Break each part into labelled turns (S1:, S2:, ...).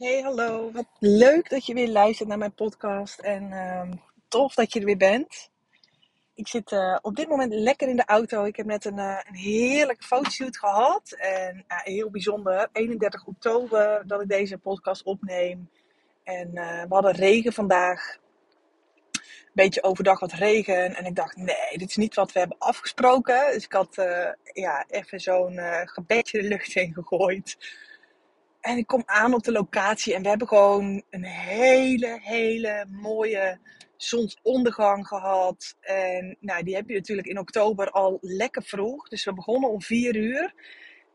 S1: Hey, hallo. Wat leuk dat je weer luistert naar mijn podcast. En ehm, tof dat je er weer bent. Ik zit eh, op dit moment lekker in de auto. Ik heb net een, uh, een heerlijke fotoshoot gehad. En heel bijzonder, 31 oktober dat ik deze podcast opneem. En we hadden regen vandaag. Beetje overdag wat regen. En ik dacht, nee, dit is niet wat we hebben afgesproken. Dus ik had ja, even zo'n gebedje de lucht in gegooid. En ik kom aan op de locatie en we hebben gewoon een hele, hele mooie zonsondergang gehad. En nou, die heb je natuurlijk in oktober al lekker vroeg. Dus we begonnen om vier uur.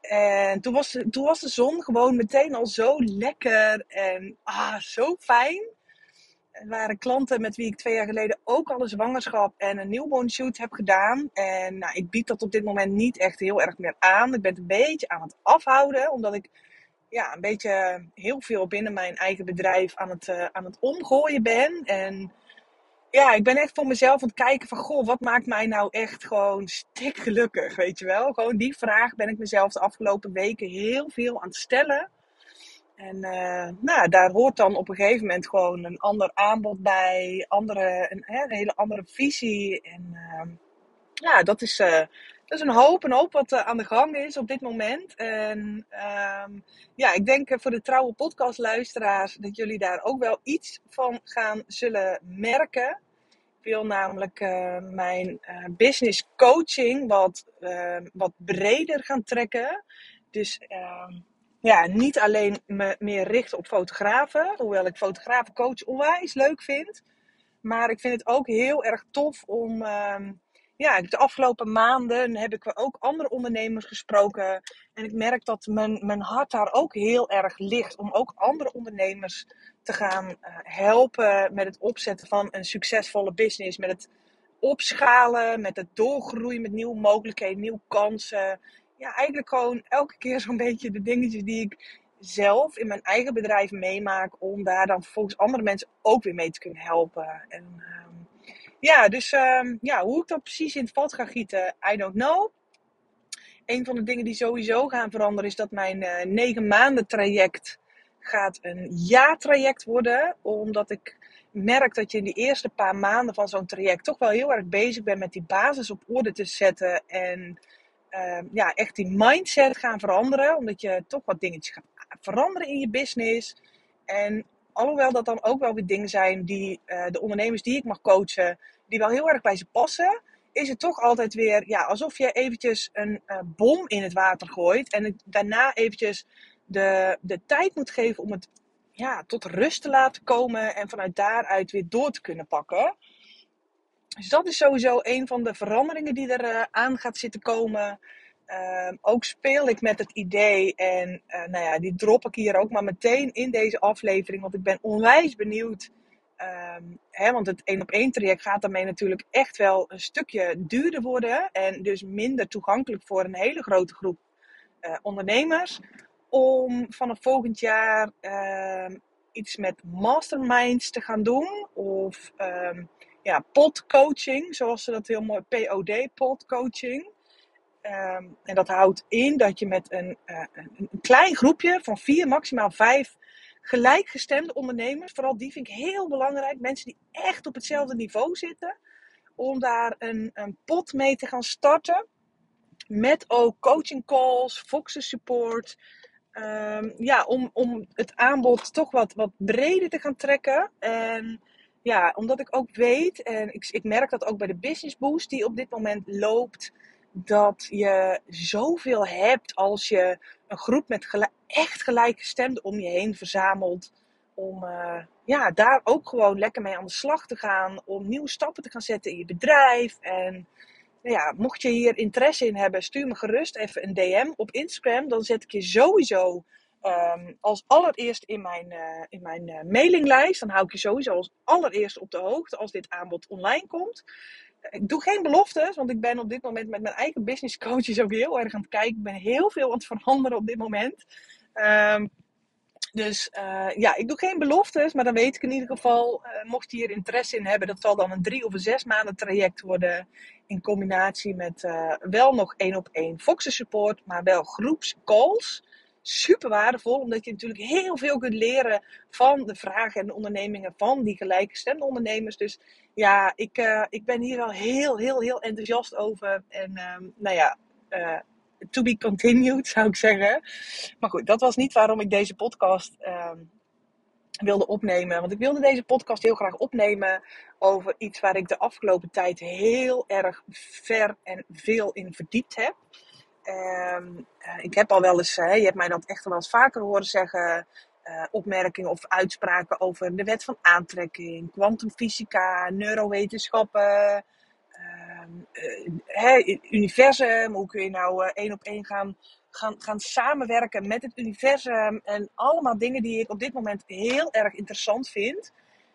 S1: En toen was, de, toen was de zon gewoon meteen al zo lekker en ah, zo fijn. Er waren klanten met wie ik twee jaar geleden ook al een zwangerschap en een newborn shoot heb gedaan. En nou, ik bied dat op dit moment niet echt heel erg meer aan. Ik ben het een beetje aan het afhouden, omdat ik ja, een beetje heel veel binnen mijn eigen bedrijf aan het, uh, aan het omgooien ben. En ja, ik ben echt voor mezelf aan het kijken van, goh, wat maakt mij nou echt gewoon stikgelukkig, weet je wel? Gewoon die vraag ben ik mezelf de afgelopen weken heel veel aan het stellen. En uh, nou, daar hoort dan op een gegeven moment gewoon een ander aanbod bij, andere, een, een hele andere visie. En uh, ja, dat is, uh, is een hoop, een hoop wat aan de gang is op dit moment. En um, ja, ik denk voor de trouwe podcastluisteraars dat jullie daar ook wel iets van gaan zullen merken. Ik wil namelijk uh, mijn uh, business coaching wat, uh, wat breder gaan trekken. Dus ja, niet alleen me meer richten op fotografen, hoewel ik fotografencoach onwijs leuk vind. Maar ik vind het ook heel erg tof om ja, de afgelopen maanden heb ik ook andere ondernemers gesproken. En ik merk dat mijn, mijn hart daar ook heel erg ligt. Om ook andere ondernemers te gaan uh, helpen met het opzetten van een succesvolle business. Met het opschalen, met het doorgroeien met nieuwe mogelijkheden, nieuwe kansen. Ja, eigenlijk gewoon elke keer zo'n beetje de dingetjes die ik zelf in mijn eigen bedrijf meemaak. Om daar dan vervolgens andere mensen ook weer mee te kunnen helpen. En, uh, ja, dus um, ja, hoe ik dat precies in het vat ga gieten, I don't know. Een van de dingen die sowieso gaan veranderen is dat mijn uh, negen maanden traject gaat een jaartraject worden. Omdat ik merk dat je in de eerste paar maanden van zo'n traject toch wel heel erg bezig bent met die basis op orde te zetten. En uh, ja, echt die mindset gaan veranderen. Omdat je toch wat dingetjes gaat veranderen in je business. En alhoewel dat dan ook wel weer dingen zijn die uh, de ondernemers die ik mag coachen, die wel heel erg bij ze passen, is het toch altijd weer ja, alsof je eventjes een uh, bom in het water gooit en het, daarna eventjes de, de tijd moet geven om het ja, tot rust te laten komen en vanuit daaruit weer door te kunnen pakken. Dus dat is sowieso een van de veranderingen die er uh, aan gaat zitten komen. Uh, ook speel ik met het idee en uh, nou ja, die drop ik hier ook maar meteen in deze aflevering, want ik ben onwijs benieuwd Um, hè, want het één op één traject gaat daarmee natuurlijk echt wel een stukje duurder worden. En dus minder toegankelijk voor een hele grote groep uh, ondernemers. Om vanaf volgend jaar uh, iets met masterminds te gaan doen. Of um, ja, podcoaching, zoals ze dat heel mooi, POD, podcoaching. En dat houdt in dat je met een, een, een klein groepje van vier, maximaal vijf gelijkgestemde ondernemers, vooral die vind ik heel belangrijk. Mensen die echt op hetzelfde niveau zitten. Om daar een, een pot mee te gaan starten. Met ook coaching calls, Foxen support. Um, ja, om, om het aanbod toch wat, wat breder te gaan trekken. En ja, omdat ik ook weet, en ik, ik merk dat ook bij de Business Boost die op dit moment loopt dat je zoveel hebt als je een groep met gelijk, echt gelijkgestemden om je heen verzamelt. Om uh, ja, daar ook gewoon lekker mee aan de slag te gaan. Om nieuwe stappen te gaan zetten in je bedrijf. En ja, mocht je hier interesse in hebben, stuur me gerust even een DM op Instagram. Dan zet ik je sowieso um, als allereerst in mijn, uh, in mijn uh, mailinglijst. Dan hou ik je sowieso als allereerst op de hoogte als dit aanbod online komt ik doe geen beloftes, want ik ben op dit moment met mijn eigen business coaches ook heel erg aan het kijken. Ik ben heel veel aan het veranderen op dit moment. Um, dus uh, ja, ik doe geen beloftes, maar dan weet ik in ieder geval, uh, mocht je hier interesse in hebben, dat zal dan een drie of een zes maanden traject worden. In combinatie met uh, wel nog één op één Foxen support, maar wel groepscalls. Super waardevol, omdat je natuurlijk heel veel kunt leren van de vragen en de ondernemingen van die gelijkgestemde ondernemers. Dus ja, ik, uh, ik ben hier wel heel, heel, heel enthousiast over. En um, nou ja, uh, to be continued zou ik zeggen. Maar goed, dat was niet waarom ik deze podcast um, wilde opnemen. Want ik wilde deze podcast heel graag opnemen over iets waar ik de afgelopen tijd heel erg ver en veel in verdiept heb. Um, uh, ik heb al wel eens, je hebt mij dat echt wel eens vaker horen zeggen, uh, opmerkingen of uitspraken over de wet van aantrekking, kwantumfysica, neurowetenschappen, uh, universum. Hoe kun je nou één op één gaan, gaan, gaan samenwerken met het universum? En allemaal dingen die ik op dit moment heel erg interessant vind.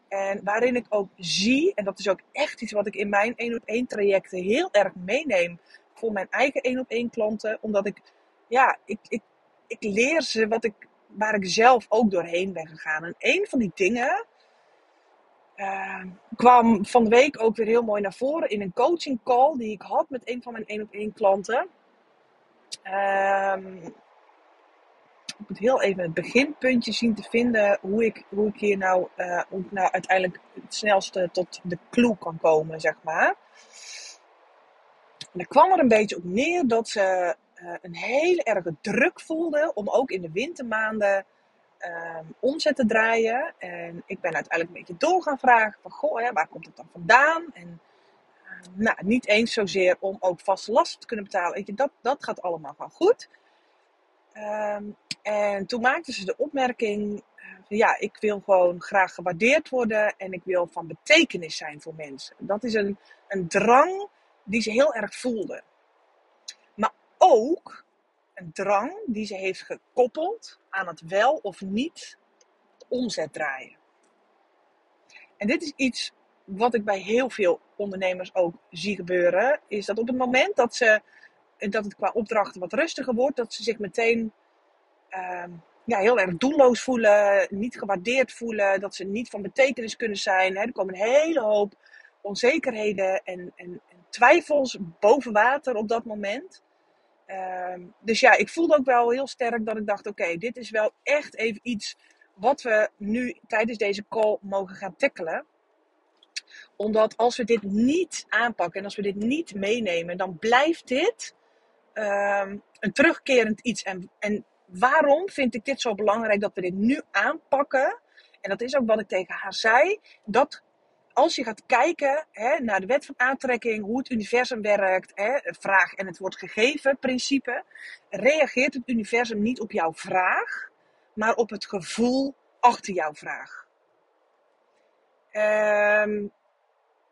S1: En waarin ik ook zie, en dat is ook echt iets wat ik in mijn één op één trajecten heel erg meeneem voor mijn eigen één op één klanten. Omdat ik, ja, ik, ik, ik leer ze wat ik, waar ik zelf ook doorheen ben gegaan. En een van die dingen uh, kwam van de week ook weer heel mooi naar voren in een coaching call die ik had met een van mijn één op één klanten. Um, ik moet heel even het beginpuntje zien te vinden hoe ik, hoe ik hier nou, uh, nou uiteindelijk het snelste tot de clue kan komen, zeg maar. En dan kwam er een beetje op neer dat ze uh, een hele erge druk voelde om ook in de wintermaanden uh, omzet te draaien. En ik ben uiteindelijk een beetje door gaan vragen van, goh, ja, waar komt het dan vandaan? En uh, nou, niet eens zozeer om ook vaste lasten te kunnen betalen. Dat, dat gaat allemaal wel goed. Um, en toen maakte ze de opmerking: van, ja, ik wil gewoon graag gewaardeerd worden en ik wil van betekenis zijn voor mensen. Dat is een, een drang die ze heel erg voelde. Maar ook een drang die ze heeft gekoppeld aan het wel of niet omzet draaien. En dit is iets wat ik bij heel veel ondernemers ook zie gebeuren, is dat op het moment dat, ze, dat het qua opdrachten wat rustiger wordt, dat ze zich meteen uh, ja, heel erg doelloos voelen, niet gewaardeerd voelen, dat ze niet van betekenis kunnen zijn. Hè. Er komen een hele hoop onzekerheden en, en, en twijfels boven water op dat moment. Uh, dus ja, ik voelde ook wel heel sterk dat ik dacht: oké, dit is wel echt even iets wat we nu tijdens deze call mogen gaan tackelen. Omdat als we dit niet aanpakken en als we dit niet meenemen, dan blijft dit uh, een terugkerend iets. En, en waarom vind ik dit zo belangrijk dat we dit nu aanpakken? En dat is ook wat ik tegen haar zei. Dat als je gaat kijken hè, naar de wet van aantrekking, hoe het universum werkt, hè, vraag en het wordt gegeven principe, reageert het universum niet op jouw vraag, maar op het gevoel achter jouw vraag. Um,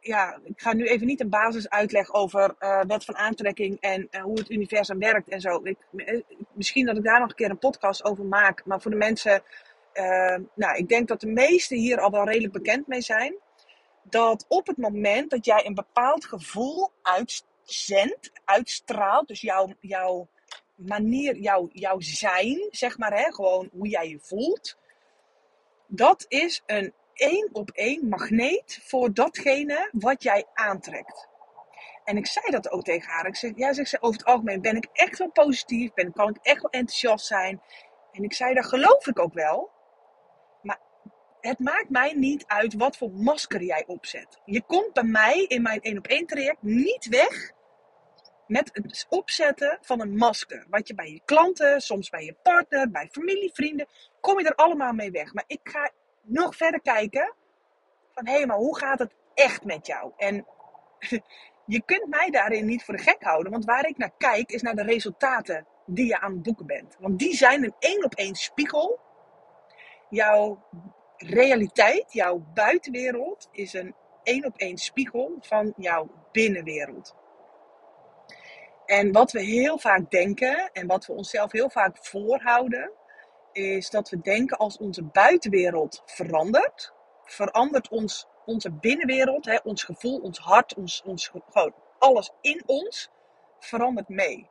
S1: ja, ik ga nu even niet een basis uitleggen over uh, wet van aantrekking en uh, hoe het universum werkt en zo. Ik, eh, misschien dat ik daar nog een keer een podcast over maak. Maar voor de mensen, nou, ik denk dat de meesten hier al wel redelijk bekend mee zijn. Dat op het moment dat jij een bepaald gevoel uitzendt, uitstraalt, dus jouw, jouw manier, jouw, jouw zijn, zeg maar, hè, gewoon hoe jij je voelt. Dat is een één op één magneet voor datgene wat jij aantrekt. En ik zei dat ook tegen haar. Ik zeg, ja, zeg ze, over het algemeen ben ik echt wel positief, ben, kan ik echt wel enthousiast zijn. En ik zei, dat geloof ik ook wel. Het maakt mij niet uit wat voor masker jij opzet. Je komt bij mij in mijn één op één traject niet weg met het opzetten van een masker. Wat je bij je klanten, soms bij je partner, bij familie, vrienden, kom je er allemaal mee weg. Maar ik ga nog verder kijken van hé, hey, maar hoe gaat het echt met jou? En je kunt mij daarin niet voor de gek houden, want waar ik naar kijk is naar de resultaten die je aan het boeken bent. Want die zijn een één op één spiegel. Jouw realiteit, jouw buitenwereld is een één op één spiegel van jouw binnenwereld. En wat we heel vaak denken en wat we onszelf heel vaak voorhouden, is dat we denken als onze buitenwereld verandert, verandert ons, onze binnenwereld, hè, ons gevoel, ons hart, ons, ons, gewoon alles in ons verandert mee.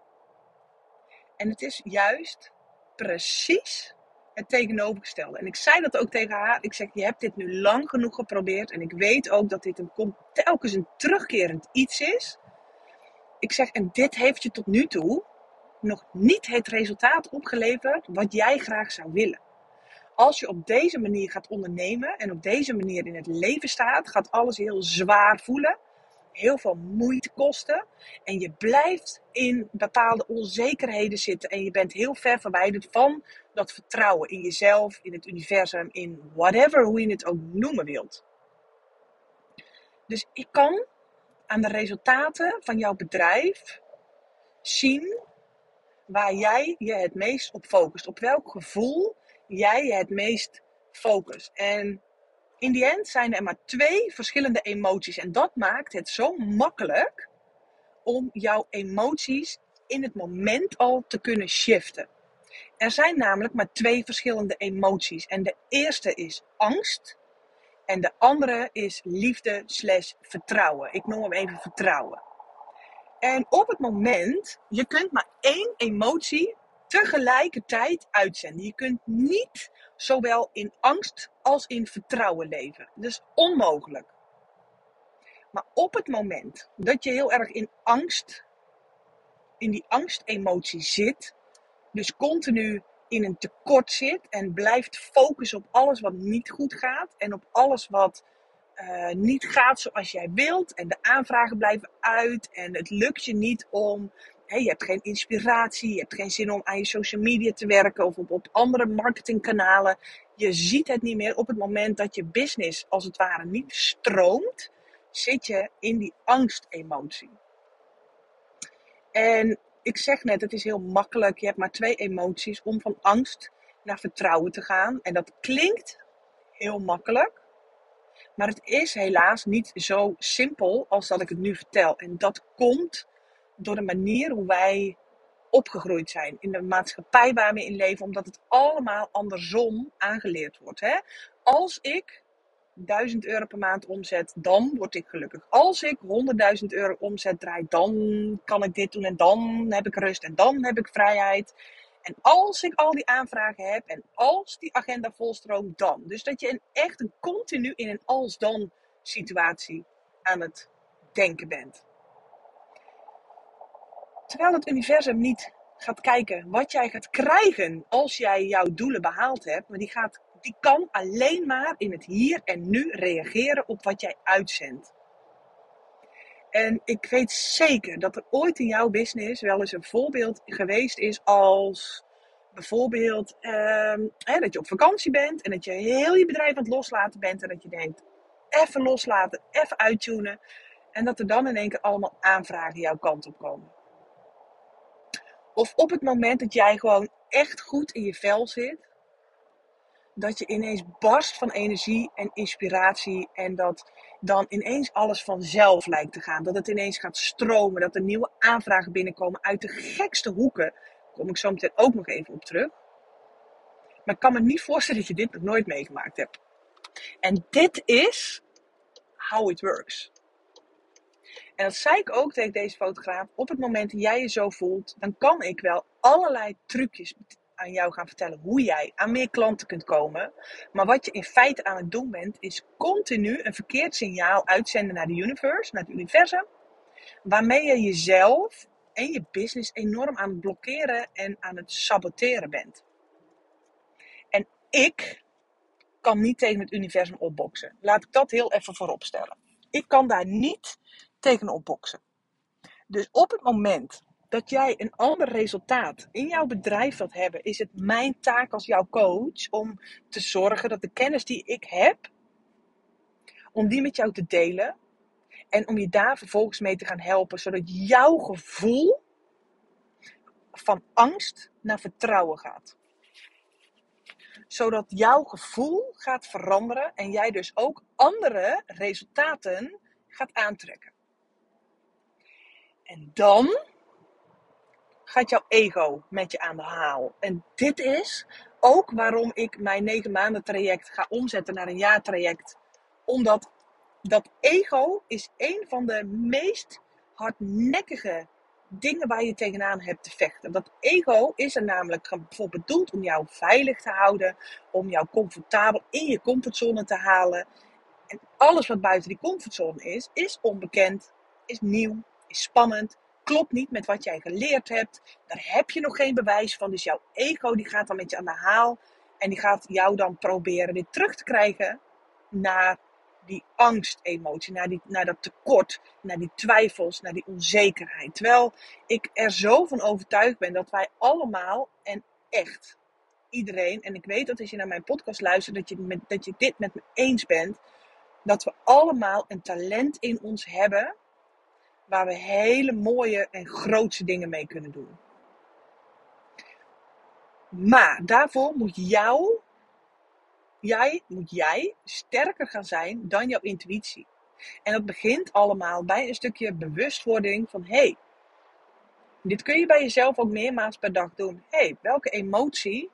S1: En het is juist precies het tegenovergestelde. En ik zei dat ook tegen haar. Ik zeg, je hebt dit nu lang genoeg geprobeerd. En ik weet ook dat dit een, telkens een terugkerend iets is. Ik zeg, en dit heeft je tot nu toe nog niet het resultaat opgeleverd wat jij graag zou willen. Als je op deze manier gaat ondernemen en op deze manier in het leven staat, gaat alles heel zwaar voelen, heel veel moeite kosten en je blijft in bepaalde onzekerheden zitten en je bent heel ver verwijderd van dat vertrouwen in jezelf, in het universum, in whatever, hoe je het ook noemen wilt. Dus ik kan aan de resultaten van jouw bedrijf zien waar jij je het meest op focust. Op welk gevoel jij je het meest focust. En in die end zijn er maar twee verschillende emoties. En dat maakt het zo makkelijk om jouw emoties in het moment al te kunnen shiften. Er zijn namelijk maar twee verschillende emoties. En de eerste is angst. En de andere is liefde slash vertrouwen. Ik noem hem even vertrouwen. En op het moment, je kunt maar één emotie tegelijkertijd uitzenden. Je kunt niet zowel in angst als in vertrouwen leven. Is onmogelijk. Maar op het moment dat je heel erg in angst, in die angstemotie zit, dus continu in een tekort zit en blijft focussen op alles wat niet goed gaat en op alles wat uh, niet gaat zoals jij wilt en de aanvragen blijven uit en het lukt je niet om, je hebt geen inspiratie, je hebt geen zin om aan je social media te werken of op, op andere marketingkanalen. Je ziet het niet meer op het moment dat je business als het ware niet stroomt, zit je in die angstemotie. En ik zeg net, het is heel makkelijk. Je hebt maar twee emoties om van angst naar vertrouwen te gaan. En dat klinkt heel makkelijk. Maar het is helaas niet zo simpel als dat ik het nu vertel. En dat komt door de manier hoe wij opgegroeid zijn in de maatschappij waar we in leven, omdat het allemaal andersom aangeleerd wordt. Hè? Als ik 1000 euro per maand omzet, dan word ik gelukkig. Als ik 100.000 euro omzet draai, dan kan ik dit doen en dan heb ik rust en dan heb ik vrijheid. En als ik al die aanvragen heb en als die agenda volstroomt, dan. Dus dat je een, echt een continu in een als-dan situatie aan het denken bent. Terwijl het universum niet gaat kijken wat jij gaat krijgen als jij jouw doelen behaald hebt, maar die, gaat, die kan alleen maar in het hier en nu reageren op wat jij uitzendt. En ik weet zeker dat er ooit in jouw business wel eens een voorbeeld geweest is als bijvoorbeeld ehm, dat je op vakantie bent en dat je heel je bedrijf aan het loslaten bent en dat je denkt, even loslaten, even uittunen. En dat er dan in één keer allemaal aanvragen jouw kant op komen. Of op het moment dat jij gewoon echt goed in je vel zit, dat je ineens barst van energie en inspiratie en dat dan ineens alles vanzelf lijkt te gaan. Dat het ineens gaat stromen, dat er nieuwe aanvragen binnenkomen uit de gekste hoeken. Daar kom ik zo meteen ook nog even op terug. Maar ik kan me niet voorstellen dat je dit nog nooit meegemaakt hebt. En dit is how it works. En dat zei ik ook tegen deze fotograaf. Op het moment dat jij je zo voelt, dan kan ik wel allerlei trucjes aan jou gaan vertellen hoe jij aan meer klanten kunt komen. Maar wat je in feite aan het doen bent, is continu een verkeerd signaal uitzenden naar de universe, naar het universum. Waarmee je jezelf en je business enorm aan het blokkeren en aan het saboteren bent. En ik kan niet tegen het universum opboksen. Laat ik dat heel even voorop stellen. Ik kan daar niet tegenop boksen. Dus op het moment dat jij een ander resultaat in jouw bedrijf wilt hebben, is het mijn taak als jouw coach om te zorgen dat de kennis die ik heb, om die met jou te delen en om je daar vervolgens mee te gaan helpen, zodat jouw gevoel van angst naar vertrouwen gaat. Zodat jouw gevoel gaat veranderen en jij dus ook andere resultaten gaat aantrekken. En dan gaat jouw ego met je aan de haal. En dit is ook waarom ik mijn negen maanden traject ga omzetten naar een jaartraject. Omdat dat ego is een van de meest hardnekkige dingen waar je tegenaan hebt te vechten. Dat ego is er namelijk voor bedoeld om jou veilig te houden, om jou comfortabel in je comfortzone te halen. En alles wat buiten die comfortzone is, is onbekend, is nieuw, is spannend, klopt niet met wat jij geleerd hebt. Daar heb je nog geen bewijs van. Dus jouw ego die gaat dan met je aan de haal. En die gaat jou dan proberen weer terug te krijgen naar die angstemotie, naar, die, naar dat tekort, naar die twijfels, naar die onzekerheid. Terwijl ik er zo van overtuigd ben dat wij allemaal en echt iedereen, en ik weet dat als je naar mijn podcast luistert, dat je, met, dat je dit met me eens bent, dat we allemaal een talent in ons hebben waar we hele mooie en grootse dingen mee kunnen doen. Maar daarvoor moet jou, jij, moet jij sterker gaan zijn dan jouw intuïtie. En dat begint allemaal bij een stukje bewustwording van hé, hey, dit kun je bij jezelf ook meermaals per dag doen. Hé, hey, welke emotie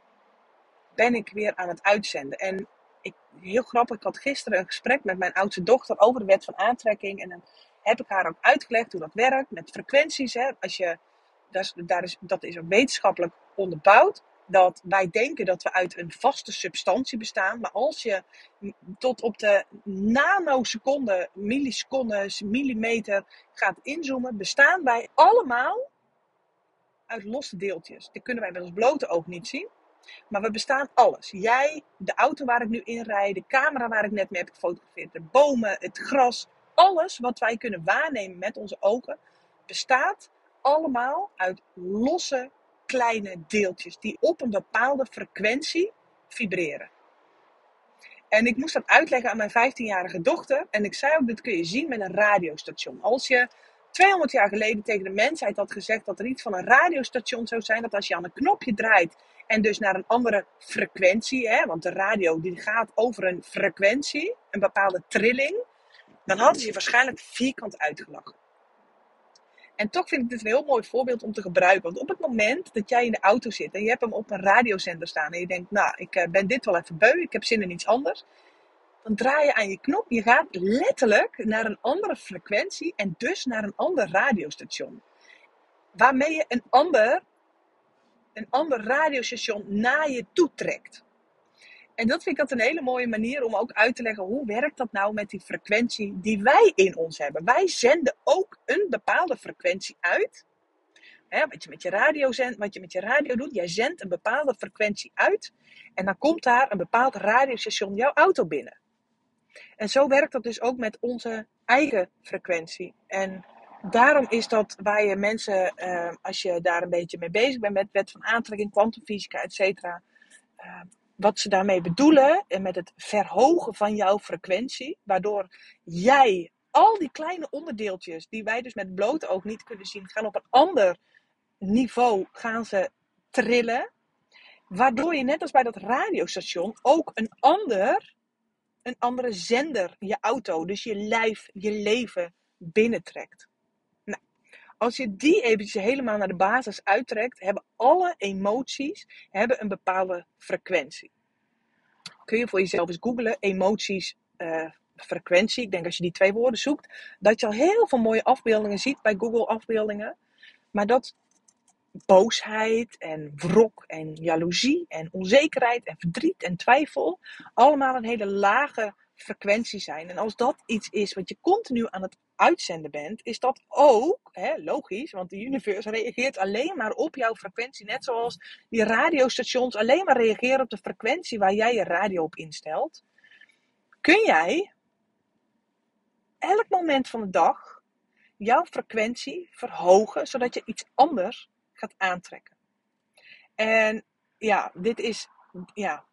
S1: ben ik weer aan het uitzenden? En ik, heel grappig, ik had gisteren een gesprek met mijn oudste dochter over de wet van aantrekking. En heb ik haar ook uitgelegd hoe dat werkt met frequenties. Hè. Als je, dat, is, daar is, dat is ook wetenschappelijk onderbouwd. Dat wij denken dat we uit een vaste substantie bestaan. Maar als je tot op de nanoseconde, millisecondes, millimeter gaat inzoomen, bestaan wij allemaal uit losse deeltjes. Die kunnen wij met ons blote oog niet zien. Maar we bestaan alles. Jij, de auto waar ik nu in rijd, de camera waar ik net mee heb gefotografeerd, de bomen, het gras, alles wat wij kunnen waarnemen met onze ogen, bestaat allemaal uit losse kleine deeltjes die op een bepaalde frequentie vibreren. En ik moest dat uitleggen aan mijn 15-jarige dochter. En ik zei ook, dit kun je zien met een radiostation. Als je 200 jaar geleden tegen de mensheid had gezegd dat er iets van een radiostation zou zijn, dat als je aan een knopje draait en dus naar een andere frequentie, hè, want de radio die gaat over een frequentie, een bepaalde trilling, dan hadden ze je waarschijnlijk vierkant uitgelachen. En toch vind ik dit een heel mooi voorbeeld om te gebruiken. Want op het moment dat jij in de auto zit en je hebt hem op een radiozender staan en je denkt, nou, ik eh, ben dit wel even beu, ik heb zin in iets anders. Dan draai je aan je knop. Je gaat letterlijk naar een andere frequentie en dus naar een ander radiostation. Waarmee je een ander, een ander radiostation naar je toe trekt. En dat vind ik altijd een hele mooie manier om ook uit te leggen hoe werkt dat nou met die frequentie die wij in ons hebben. Wij zenden ook een bepaalde frequentie uit. wat, je met je radio zendt, wat je met je radio doet, jij zendt een bepaalde frequentie uit. En dan komt daar een bepaald radiostation jouw auto binnen. En zo werkt dat dus ook met onze eigen frequentie. En daarom is dat waar je mensen, eh, als je daar een beetje mee bezig bent met wet van aantrekking, kwantumfysica, et cetera, uh, wat ze daarmee bedoelen en met het verhogen van jouw frequentie, waardoor jij al die kleine onderdeeltjes die wij dus met blote oog niet kunnen zien, gaan op een ander niveau gaan ze trillen, waardoor je net als bij dat radiostation ook een ander, een andere zender, je auto, dus je lijf, je leven binnentrekt. Als je die eventjes helemaal naar de basis uittrekt, hebben alle emoties hebben een bepaalde frequentie kun je voor jezelf eens googlen, emoties, uh, frequentie. Ik denk als je die twee woorden zoekt, dat je al heel veel mooie afbeeldingen ziet bij Google afbeeldingen. Maar dat boosheid en wrok en jaloezie en onzekerheid en verdriet en twijfel allemaal een hele lage frequentie zijn. En als dat iets is wat je continu aan het uitzenden bent, is dat ook hè, logisch, want de universe reageert alleen maar op jouw frequentie. Net zoals die radiostations alleen maar reageren op de frequentie waar jij je radio op instelt. Kun jij elk moment van de dag jouw frequentie verhogen, zodat je iets anders gaat aantrekken. En ja, dit is, ja,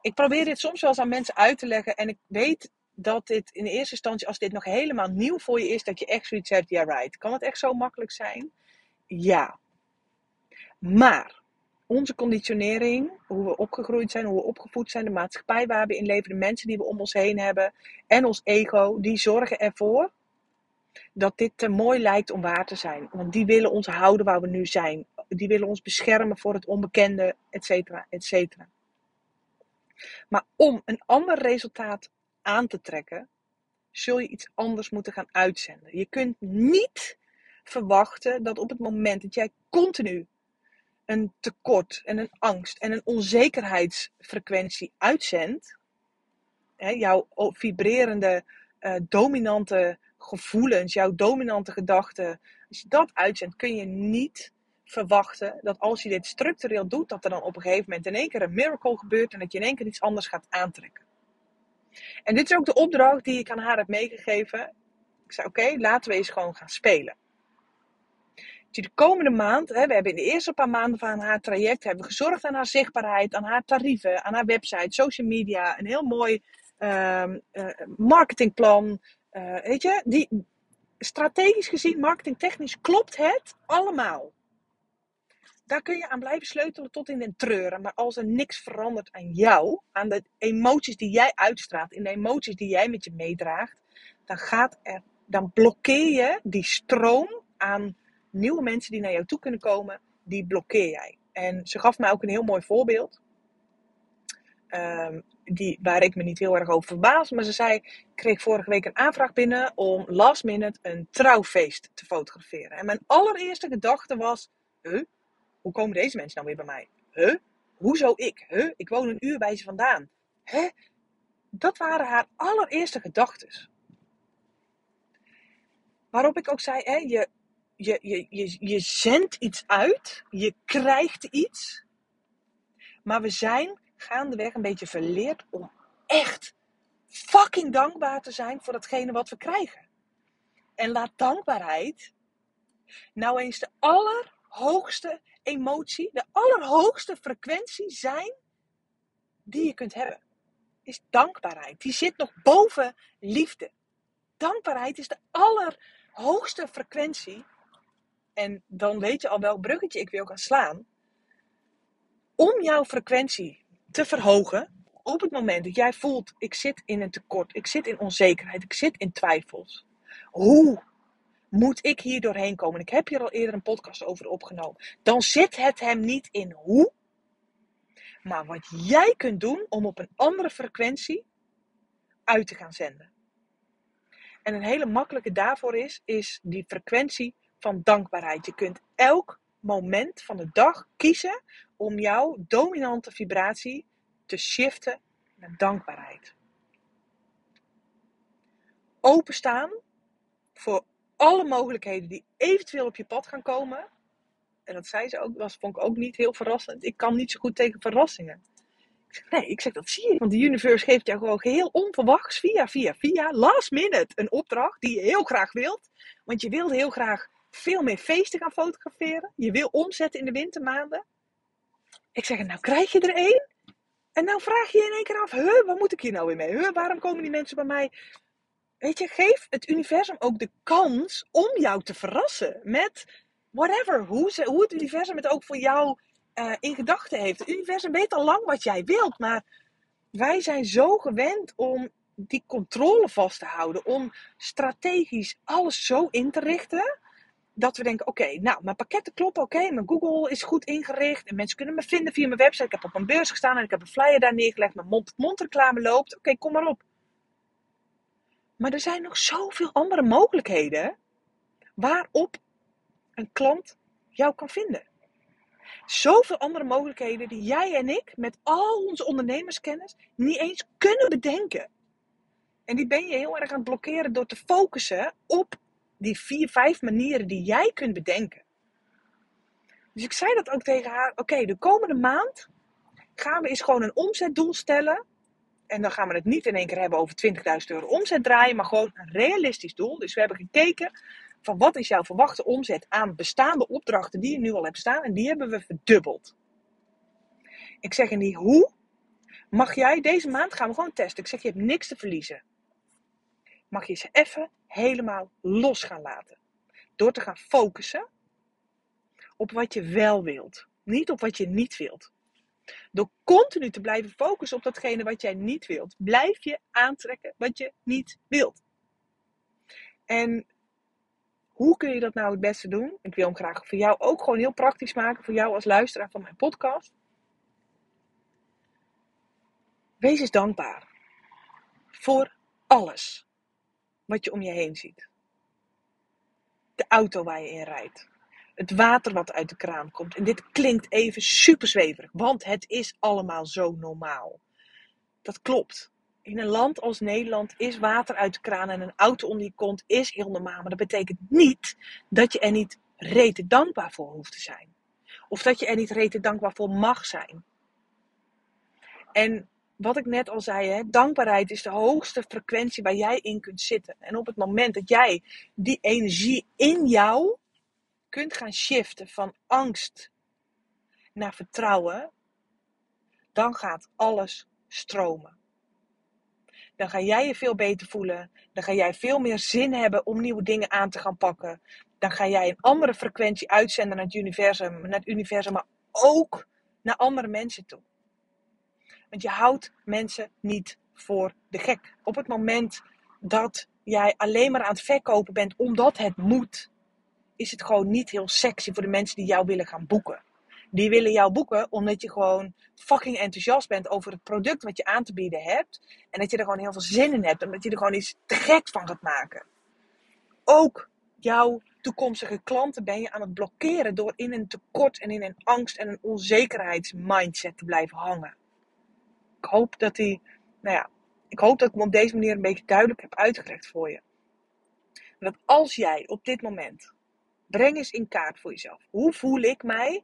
S1: ik probeer dit soms wel eens aan mensen uit te leggen en ik weet dat dit in eerste instantie, als dit nog helemaal nieuw voor je is, dat je echt zoiets hebt, ja right. Kan het echt zo makkelijk zijn? Ja. Maar onze conditionering, hoe we opgegroeid zijn, hoe we opgevoed zijn, de maatschappij waar we in leven, de mensen die we om ons heen hebben en ons ego, die zorgen ervoor dat dit te mooi lijkt om waar te zijn. Want die willen ons houden waar we nu zijn. Die willen ons beschermen voor het onbekende, et cetera, et cetera. Maar om een ander resultaat aan te trekken, zul je iets anders moeten gaan uitzenden. Je kunt niet verwachten dat op het moment dat jij continu een tekort en een angst en een onzekerheidsfrequentie uitzendt, jouw vibrerende, uh, dominante gevoelens, jouw dominante gedachten, Als je dat uitzendt, kun je niet verwachten dat als je dit structureel doet, dat er dan op een gegeven moment in één keer een miracle gebeurt en dat je in één keer iets anders gaat aantrekken. En dit is ook de opdracht die ik aan haar heb meegegeven. Ik zei: Oké, laten we eens gewoon gaan spelen. De komende maand, hè, we hebben in de eerste paar maanden van haar traject hebben gezorgd aan haar zichtbaarheid, aan haar tarieven, aan haar website, social media, een heel mooi uh, uh, marketingplan. Uh, weet je, die, strategisch gezien, marketingtechnisch, klopt het allemaal. Daar kun je aan blijven sleutelen tot in den treuren. Maar als er niks verandert aan jou, aan de emoties die jij uitstraalt, in de emoties die jij met je meedraagt, dan, gaat er, dan blokkeer je die stroom aan nieuwe mensen die naar jou toe kunnen komen, die blokkeer jij. En ze gaf mij ook een heel mooi voorbeeld. Um, die, waar ik me niet heel erg over verbaas. Maar ze zei: Ik kreeg vorige week een aanvraag binnen om last minute een trouwfeest te fotograferen. En mijn allereerste gedachte was: huh? Hoe komen deze mensen nou weer bij mij? Huh? Hoezo ik? Huh? Ik woon een uur bij ze vandaan. Hè? Dat waren haar allereerste gedachten. Waarop ik ook zei: hè, je, je, je, je, je zendt iets uit, je krijgt iets. Maar we zijn gaandeweg een beetje verleerd om echt fucking dankbaar te zijn voor datgene wat we krijgen. En laat dankbaarheid nou eens de allerhoogste emotie, de allerhoogste frequentie zijn die je kunt hebben. Is dankbaarheid. Die zit nog boven liefde. Dankbaarheid is de allerhoogste frequentie. En dan weet je al welk bruggetje ik wil gaan slaan. Om jouw frequentie te verhogen op het moment dat jij voelt, ik zit in een tekort, ik zit in onzekerheid, ik zit in twijfels. Hoe moet ik hier doorheen komen? Ik heb hier al eerder een podcast over opgenomen. Dan zit het hem niet in hoe, maar wat jij kunt doen om op een andere frequentie uit te gaan zenden. En een hele makkelijke daarvoor is, is die frequentie van dankbaarheid. Je kunt elk moment van de dag kiezen om jouw dominante vibratie te shiften naar dankbaarheid. Openstaan voor alle mogelijkheden die eventueel op je pad gaan komen. En dat zei ze ook, dat vond ik ook niet heel verrassend. Ik kan niet zo goed tegen verrassingen. Ik zeg, nee, ik zeg, dat zie je. Want de universe geeft jou gewoon geheel onverwachts, via, via, via, last minute, een opdracht die je heel graag wilt. Want je wilt heel graag veel meer feesten gaan fotograferen. Je wil omzetten in de wintermaanden. Ik zeg, nou krijg je er één. En nou vraag je je in één keer af, huh, wat moet ik hier nou weer mee? Huh, waarom komen die mensen bij mij? Weet je, geef het universum ook de kans om jou te verrassen met whatever. Hoe, hoe het universum het ook voor jou uh, in gedachten heeft. Het universum weet al lang wat jij wilt, maar wij zijn zo gewend om die controle vast te houden. Om strategisch alles zo in te richten dat we denken, oké, nou, mijn pakketten kloppen, oké, mijn Google is goed ingericht en mensen kunnen me vinden via mijn website. Ik heb op een beurs gestaan en ik heb een flyer daar neergelegd, mijn mond-tot-mond reclame loopt. Oké, kom maar op. Maar er zijn nog zoveel andere mogelijkheden waarop een klant jou kan vinden. Zoveel andere mogelijkheden die jij en ik met al onze ondernemerskennis niet eens kunnen bedenken. En die ben je heel erg aan het blokkeren door te focussen op die vier, vijf manieren die jij kunt bedenken. Dus ik zei dat ook tegen haar. Oké, de komende maand gaan we eens gewoon een omzetdoel stellen. En dan gaan we het niet in één keer hebben over 20.000 euro omzet draaien, maar gewoon een realistisch doel. Dus we hebben gekeken van wat is jouw verwachte omzet aan bestaande opdrachten die je nu al hebt staan. En die hebben we verdubbeld. Ik zeg in die hoe mag jij deze maand gaan we gewoon testen. Ik zeg je hebt niks te verliezen mag je ze even helemaal los gaan laten. Door te gaan focussen op wat je wel wilt, niet op wat je niet wilt. Door continu te blijven focussen op datgene wat jij niet wilt, blijf je aantrekken wat je niet wilt. En hoe kun je dat nou het beste doen? Ik wil hem graag voor jou ook gewoon heel praktisch maken, voor jou als luisteraar van mijn podcast. Wees eens dankbaar voor alles wat je om je heen ziet. De auto waar je in rijdt. Het water wat uit de kraan komt. En dit klinkt even super zweverig, want het is allemaal zo normaal. Dat klopt. in een land als Nederland is water uit de kraan en een auto onder je kont is heel normaal. Maar dat betekent niet dat je er niet rete dankbaar voor hoeft te zijn. Of dat je er niet rete dankbaar voor mag zijn. En wat ik net al zei, hè, dankbaarheid is de hoogste frequentie waar jij in kunt zitten. En op het moment dat jij die energie in jou kunt gaan shiften van angst naar vertrouwen, dan gaat alles stromen. Dan ga jij je veel beter voelen. Dan ga jij veel meer zin hebben om nieuwe dingen aan te gaan pakken. Dan ga jij een andere frequentie uitzenden naar het universum, naar het universum maar ook naar andere mensen toe. Want je houdt mensen niet voor de gek. Op het moment dat jij alleen maar aan het verkopen bent omdat het moet, is het gewoon niet heel sexy voor de mensen die jou willen gaan boeken. Die willen jou boeken omdat je gewoon fucking enthousiast bent over het product wat je aan te bieden hebt. En dat je er gewoon heel veel zin in hebt. Omdat je er gewoon iets te gek van gaat maken. Ook jouw toekomstige klanten ben je aan het blokkeren door in een tekort en in een angst en een onzekerheidsmindset te blijven hangen. Ik hoop dat die, nou ja, ik hoop dat ik hem op deze manier een beetje duidelijk heb uitgelegd voor je. Dat als jij op dit moment, breng eens in kaart voor jezelf. Hoe voel ik mij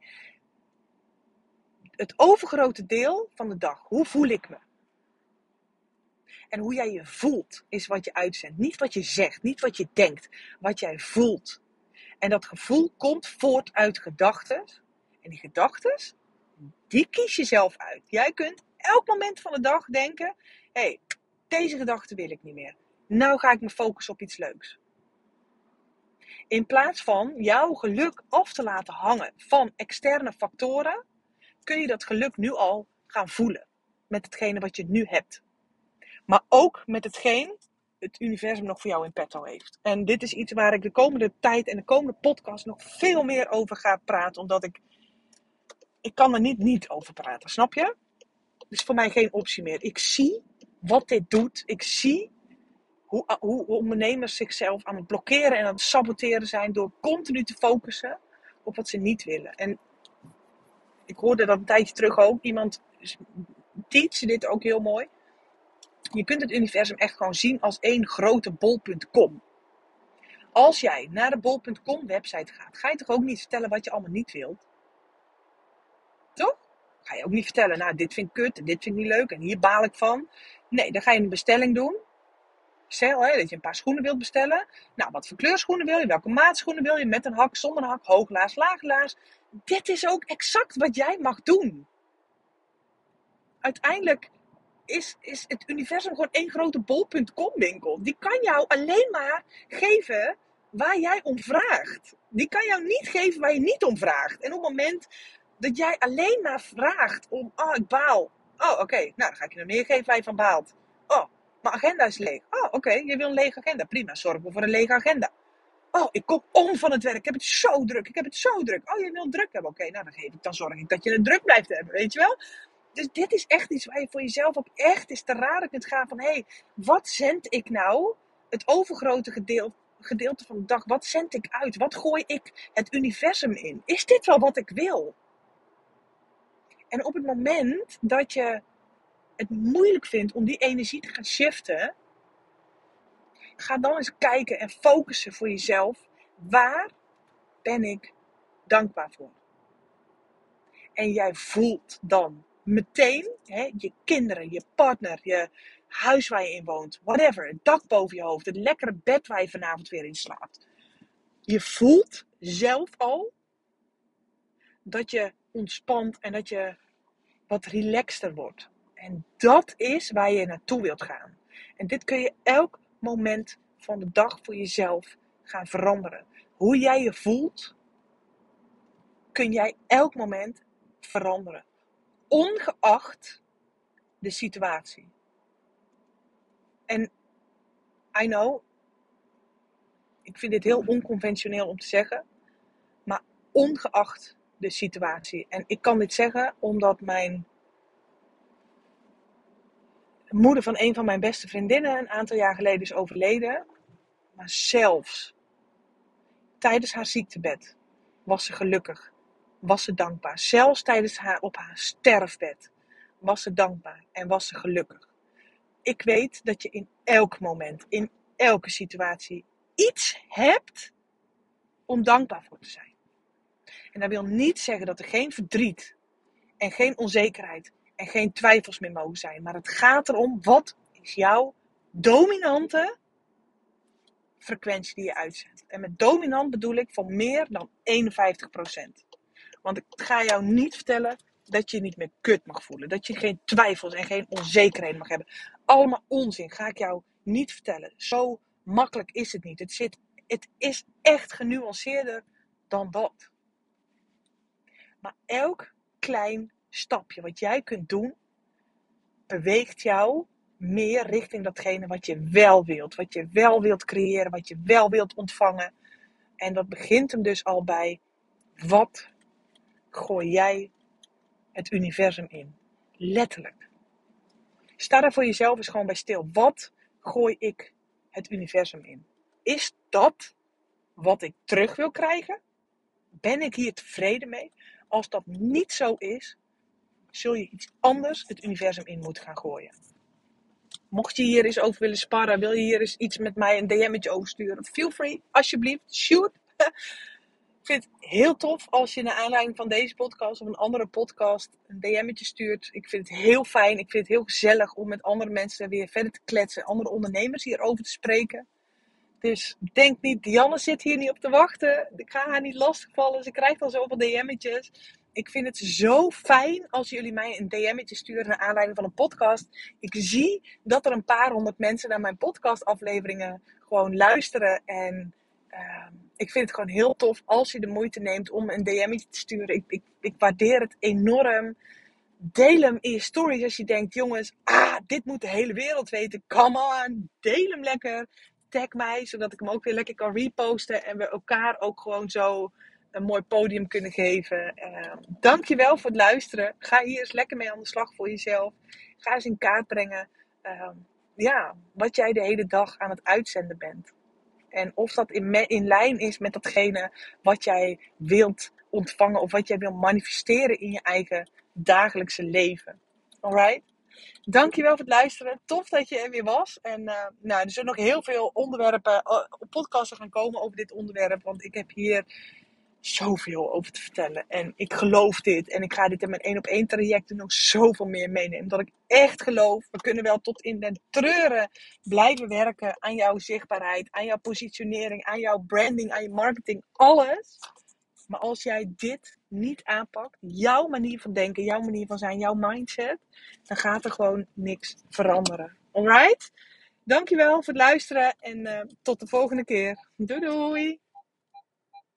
S1: het overgrote deel van de dag. Hoe voel ik me? En hoe jij je voelt is wat je uitzendt. Niet wat je zegt, niet wat je denkt. Wat jij voelt. En dat gevoel komt voort uit gedachten. En die gedachten, die kies je zelf uit. Jij kunt elk moment van de dag denken: hé, hey, deze gedachte wil ik niet meer. Nou ga ik me focussen op iets leuks. In plaats van jouw geluk af te laten hangen van externe factoren, kun je dat geluk nu al gaan voelen. Met hetgene wat je nu hebt. Maar ook met hetgeen het universum nog voor jou in petto heeft. En dit is iets waar ik de komende tijd en de komende podcast nog veel meer over ga praten. Omdat ik. Ik kan er niet niet over praten, snap je? is voor mij geen optie meer. Ik zie wat dit doet. Ik zie hoe, hoe ondernemers zichzelf aan het blokkeren en aan het saboteren zijn door continu te focussen op wat ze niet willen. En ik hoorde dat een tijdje terug ook. Iemand teach dit ook heel mooi. Je kunt het universum echt gewoon zien als één grote bol.com. Als jij naar de bol.com website gaat, ga je toch ook niet vertellen wat je allemaal niet wilt? Toch? Ga je ook niet vertellen, nou dit vind ik kut en dit vind ik niet leuk en hier baal ik van. Nee, dan ga je een bestelling doen. Hè, dat je een paar schoenen wilt bestellen. Nou, wat voor kleurschoenen wil je? Welke maat schoenen wil je? Met een hak, zonder een hak, hooglaars, laaglaars dit is ook exact wat jij mag doen. Uiteindelijk is, is het universum gewoon één grote bol.com winkel. Die kan jou alleen maar geven waar jij om vraagt. Die kan jou niet geven waar je niet om vraagt. En op het moment dat jij alleen maar vraagt om, oh ik baal. Oh oké, nou dan ga ik je nog meer geven waar je van baalt. Oh, mijn agenda is leeg. Oh oké, je wil een lege agenda. Prima, zorg voor een lege agenda. Oh, ik kom om van het werk. Ik heb het zo druk. Ik heb het zo druk. Oh, je wil druk hebben. Oké, nou dan geef ik. Dan zorg ik dat je het druk blijft hebben. Weet je wel? Dus dit is echt iets waar je voor jezelf op echt eens te raden kunt gaan. Van hé, hey, wat zend ik nou? Het overgrote gedeelte, gedeelte van de dag. Wat zend ik uit? Wat gooi ik het universum in? Is dit wel wat ik wil? En op het moment dat je het moeilijk vindt om die energie te gaan shiften Ga dan eens kijken en focussen voor jezelf. Waar ben ik dankbaar voor? En jij voelt dan meteen hè, je kinderen, je partner, je huis waar je in woont, whatever, het dak boven je hoofd, het lekkere bed waar je vanavond weer in slaapt. Je voelt zelf al dat je ontspant en dat je wat relaxter wordt. En dat is waar je naartoe wilt gaan. En dit kun je elk moment van de dag voor jezelf gaan veranderen. Hoe jij je voelt, kun jij elk moment veranderen. Ongeacht de situatie. En I know, ik vind dit heel onconventioneel om te zeggen, maar ongeacht de situatie. En ik kan dit zeggen omdat mijn moeder van een van mijn beste vriendinnen een aantal jaar geleden is overleden. Maar zelfs tijdens haar ziektebed was ze gelukkig. Was ze dankbaar. Zelfs tijdens haar op haar sterfbed was ze dankbaar en was ze gelukkig. ik weet dat je in elk moment, in elke situatie iets hebt om dankbaar voor te zijn. En dat wil niet zeggen dat er geen verdriet en geen onzekerheid en geen twijfels meer mogen zijn. Maar het gaat erom, wat is jouw dominante frequentie die je uitzendt. En met dominant bedoel ik van meer dan 51%. Want ik ga jou niet vertellen dat je niet meer kut mag voelen. Dat je geen twijfels en geen onzekerheden mag hebben. Allemaal onzin ga ik jou niet vertellen. Zo makkelijk is het niet. Het, zit, het is echt genuanceerder dan dat. Maar elk klein stapje wat jij kunt doen, beweegt jou meer richting datgene wat je wel wilt. Wat je wel wilt creëren, wat je wel wilt ontvangen. En dat begint hem dus al bij wat gooi jij het universum in? Letterlijk. Sta daar voor jezelf eens gewoon bij stil. Wat gooi ik het universum in? Is dat wat ik terug wil krijgen? Ben ik hier tevreden mee? Als dat niet zo is, zul je iets anders het universum in moeten gaan gooien. Mocht je hier eens over willen sparren, wil je hier eens iets met mij een DM'tje over sturen, feel free, alsjeblieft, shoot. Ik vind het heel tof als je naar aanleiding van deze podcast of een andere podcast een DM'tje stuurt. Ik vind het heel fijn. Ik vind het heel gezellig om met andere mensen weer verder te kletsen. Andere ondernemers hierover te spreken. Dus denk niet, Dianne zit hier niet op te wachten. Ik ga haar niet lastigvallen. Ze krijgt al zoveel DM'tjes. Ik vind het zo fijn als jullie mij een DM'tje sturen naar aanleiding van een podcast. Ik zie dat er een paar honderd mensen naar mijn podcastafleveringen gewoon luisteren. En uh, ik vind het gewoon heel tof als je de moeite neemt om een DM'tje te sturen. Ik, ik, ik waardeer het enorm. Deel hem in je stories als je denkt, jongens, ah, dit moet de hele wereld weten. Come on, deel hem lekker. Tag mij, zodat ik hem ook weer lekker kan reposten. En we elkaar ook gewoon zo een mooi podium kunnen geven. Uh, dankjewel voor het luisteren. Ga hier eens lekker mee aan de slag voor jezelf. Ga eens in kaart brengen uh, ja, wat jij de hele dag aan het uitzenden bent. En of dat in, in lijn is met datgene wat jij wilt ontvangen of wat jij wilt manifesteren in je eigen dagelijkse leven. Alright? Dankjewel voor het luisteren. Tof dat je er weer was. En uh, nou, er zullen nog heel veel onderwerpen, uh, podcasten gaan komen over dit onderwerp. Want ik heb hier zoveel over te vertellen. En ik geloof dit. En ik ga dit in mijn één op één trajecten nog zoveel meer meenemen. Dat ik echt geloof. We kunnen wel tot in den treuren blijven werken aan jouw zichtbaarheid, aan jouw positionering, aan jouw branding, aan je marketing. Alles. Maar als jij dit niet aanpakt, jouw manier van denken, jouw manier van zijn, jouw mindset, dan gaat er gewoon niks veranderen. Alright? Dankjewel voor het luisteren en uh, tot de volgende keer. Doei doei!